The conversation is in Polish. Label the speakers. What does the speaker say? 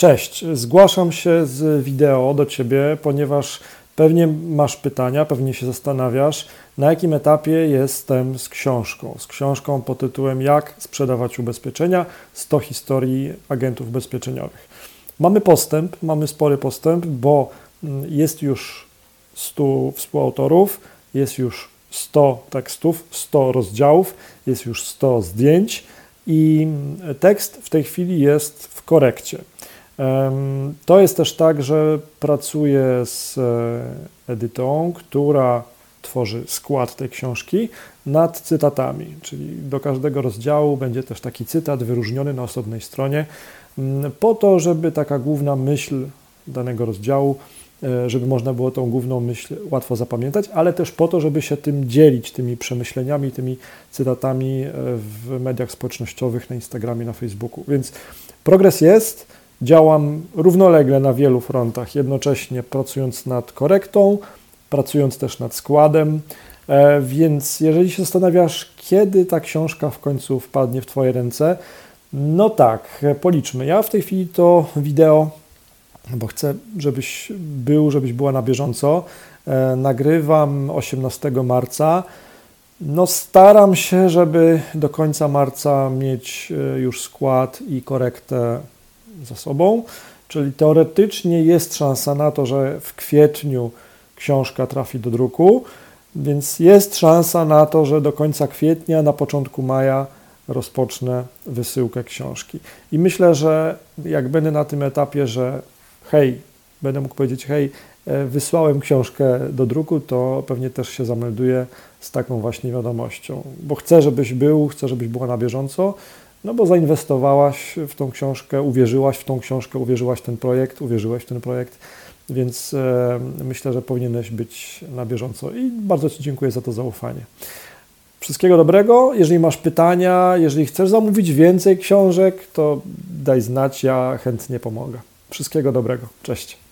Speaker 1: Cześć, zgłaszam się z wideo do Ciebie, ponieważ pewnie masz pytania, pewnie się zastanawiasz, na jakim etapie jestem z książką. Z książką pod tytułem Jak sprzedawać ubezpieczenia 100 historii agentów ubezpieczeniowych. Mamy postęp, mamy spory postęp, bo mm, jest już 100 współautorów, jest już 100 tekstów, 100 rozdziałów, jest już 100 zdjęć i mm, tekst w tej chwili jest w korekcie. To jest też tak, że pracuję z e, edytą, która tworzy skład tej książki nad cytatami, czyli do każdego rozdziału będzie też taki cytat wyróżniony na osobnej stronie, po to, żeby taka główna myśl danego rozdziału, e, żeby można było tą główną myśl łatwo zapamiętać, ale też po to, żeby się tym dzielić, tymi przemyśleniami, tymi cytatami e, w mediach społecznościowych, na Instagramie, na Facebooku. Więc progres jest Działam równolegle na wielu frontach, jednocześnie pracując nad korektą, pracując też nad składem. E, więc jeżeli się zastanawiasz, kiedy ta książka w końcu wpadnie w Twoje ręce, no tak, policzmy. Ja w tej chwili to wideo, bo chcę, żebyś był, żebyś była na bieżąco. E, nagrywam 18 marca. No, staram się, żeby do końca marca mieć e, już skład i korektę za sobą, czyli teoretycznie jest szansa na to, że w kwietniu książka trafi do druku, więc jest szansa na to, że do końca kwietnia, na początku maja rozpocznę wysyłkę książki. I myślę, że jak będę na tym etapie, że hej, będę mógł powiedzieć, hej, e, wysłałem książkę do druku, to pewnie też się zamelduję z taką właśnie wiadomością, bo chcę, żebyś był, chcę, żebyś była na bieżąco, no bo zainwestowałaś w tą książkę, uwierzyłaś w tą książkę, uwierzyłaś w ten projekt, uwierzyłeś w ten projekt, więc e, myślę, że powinieneś być na bieżąco i bardzo Ci dziękuję za to zaufanie. Wszystkiego dobrego. Jeżeli masz pytania, jeżeli chcesz zamówić więcej książek, to daj znać, ja chętnie pomogę. Wszystkiego dobrego. Cześć.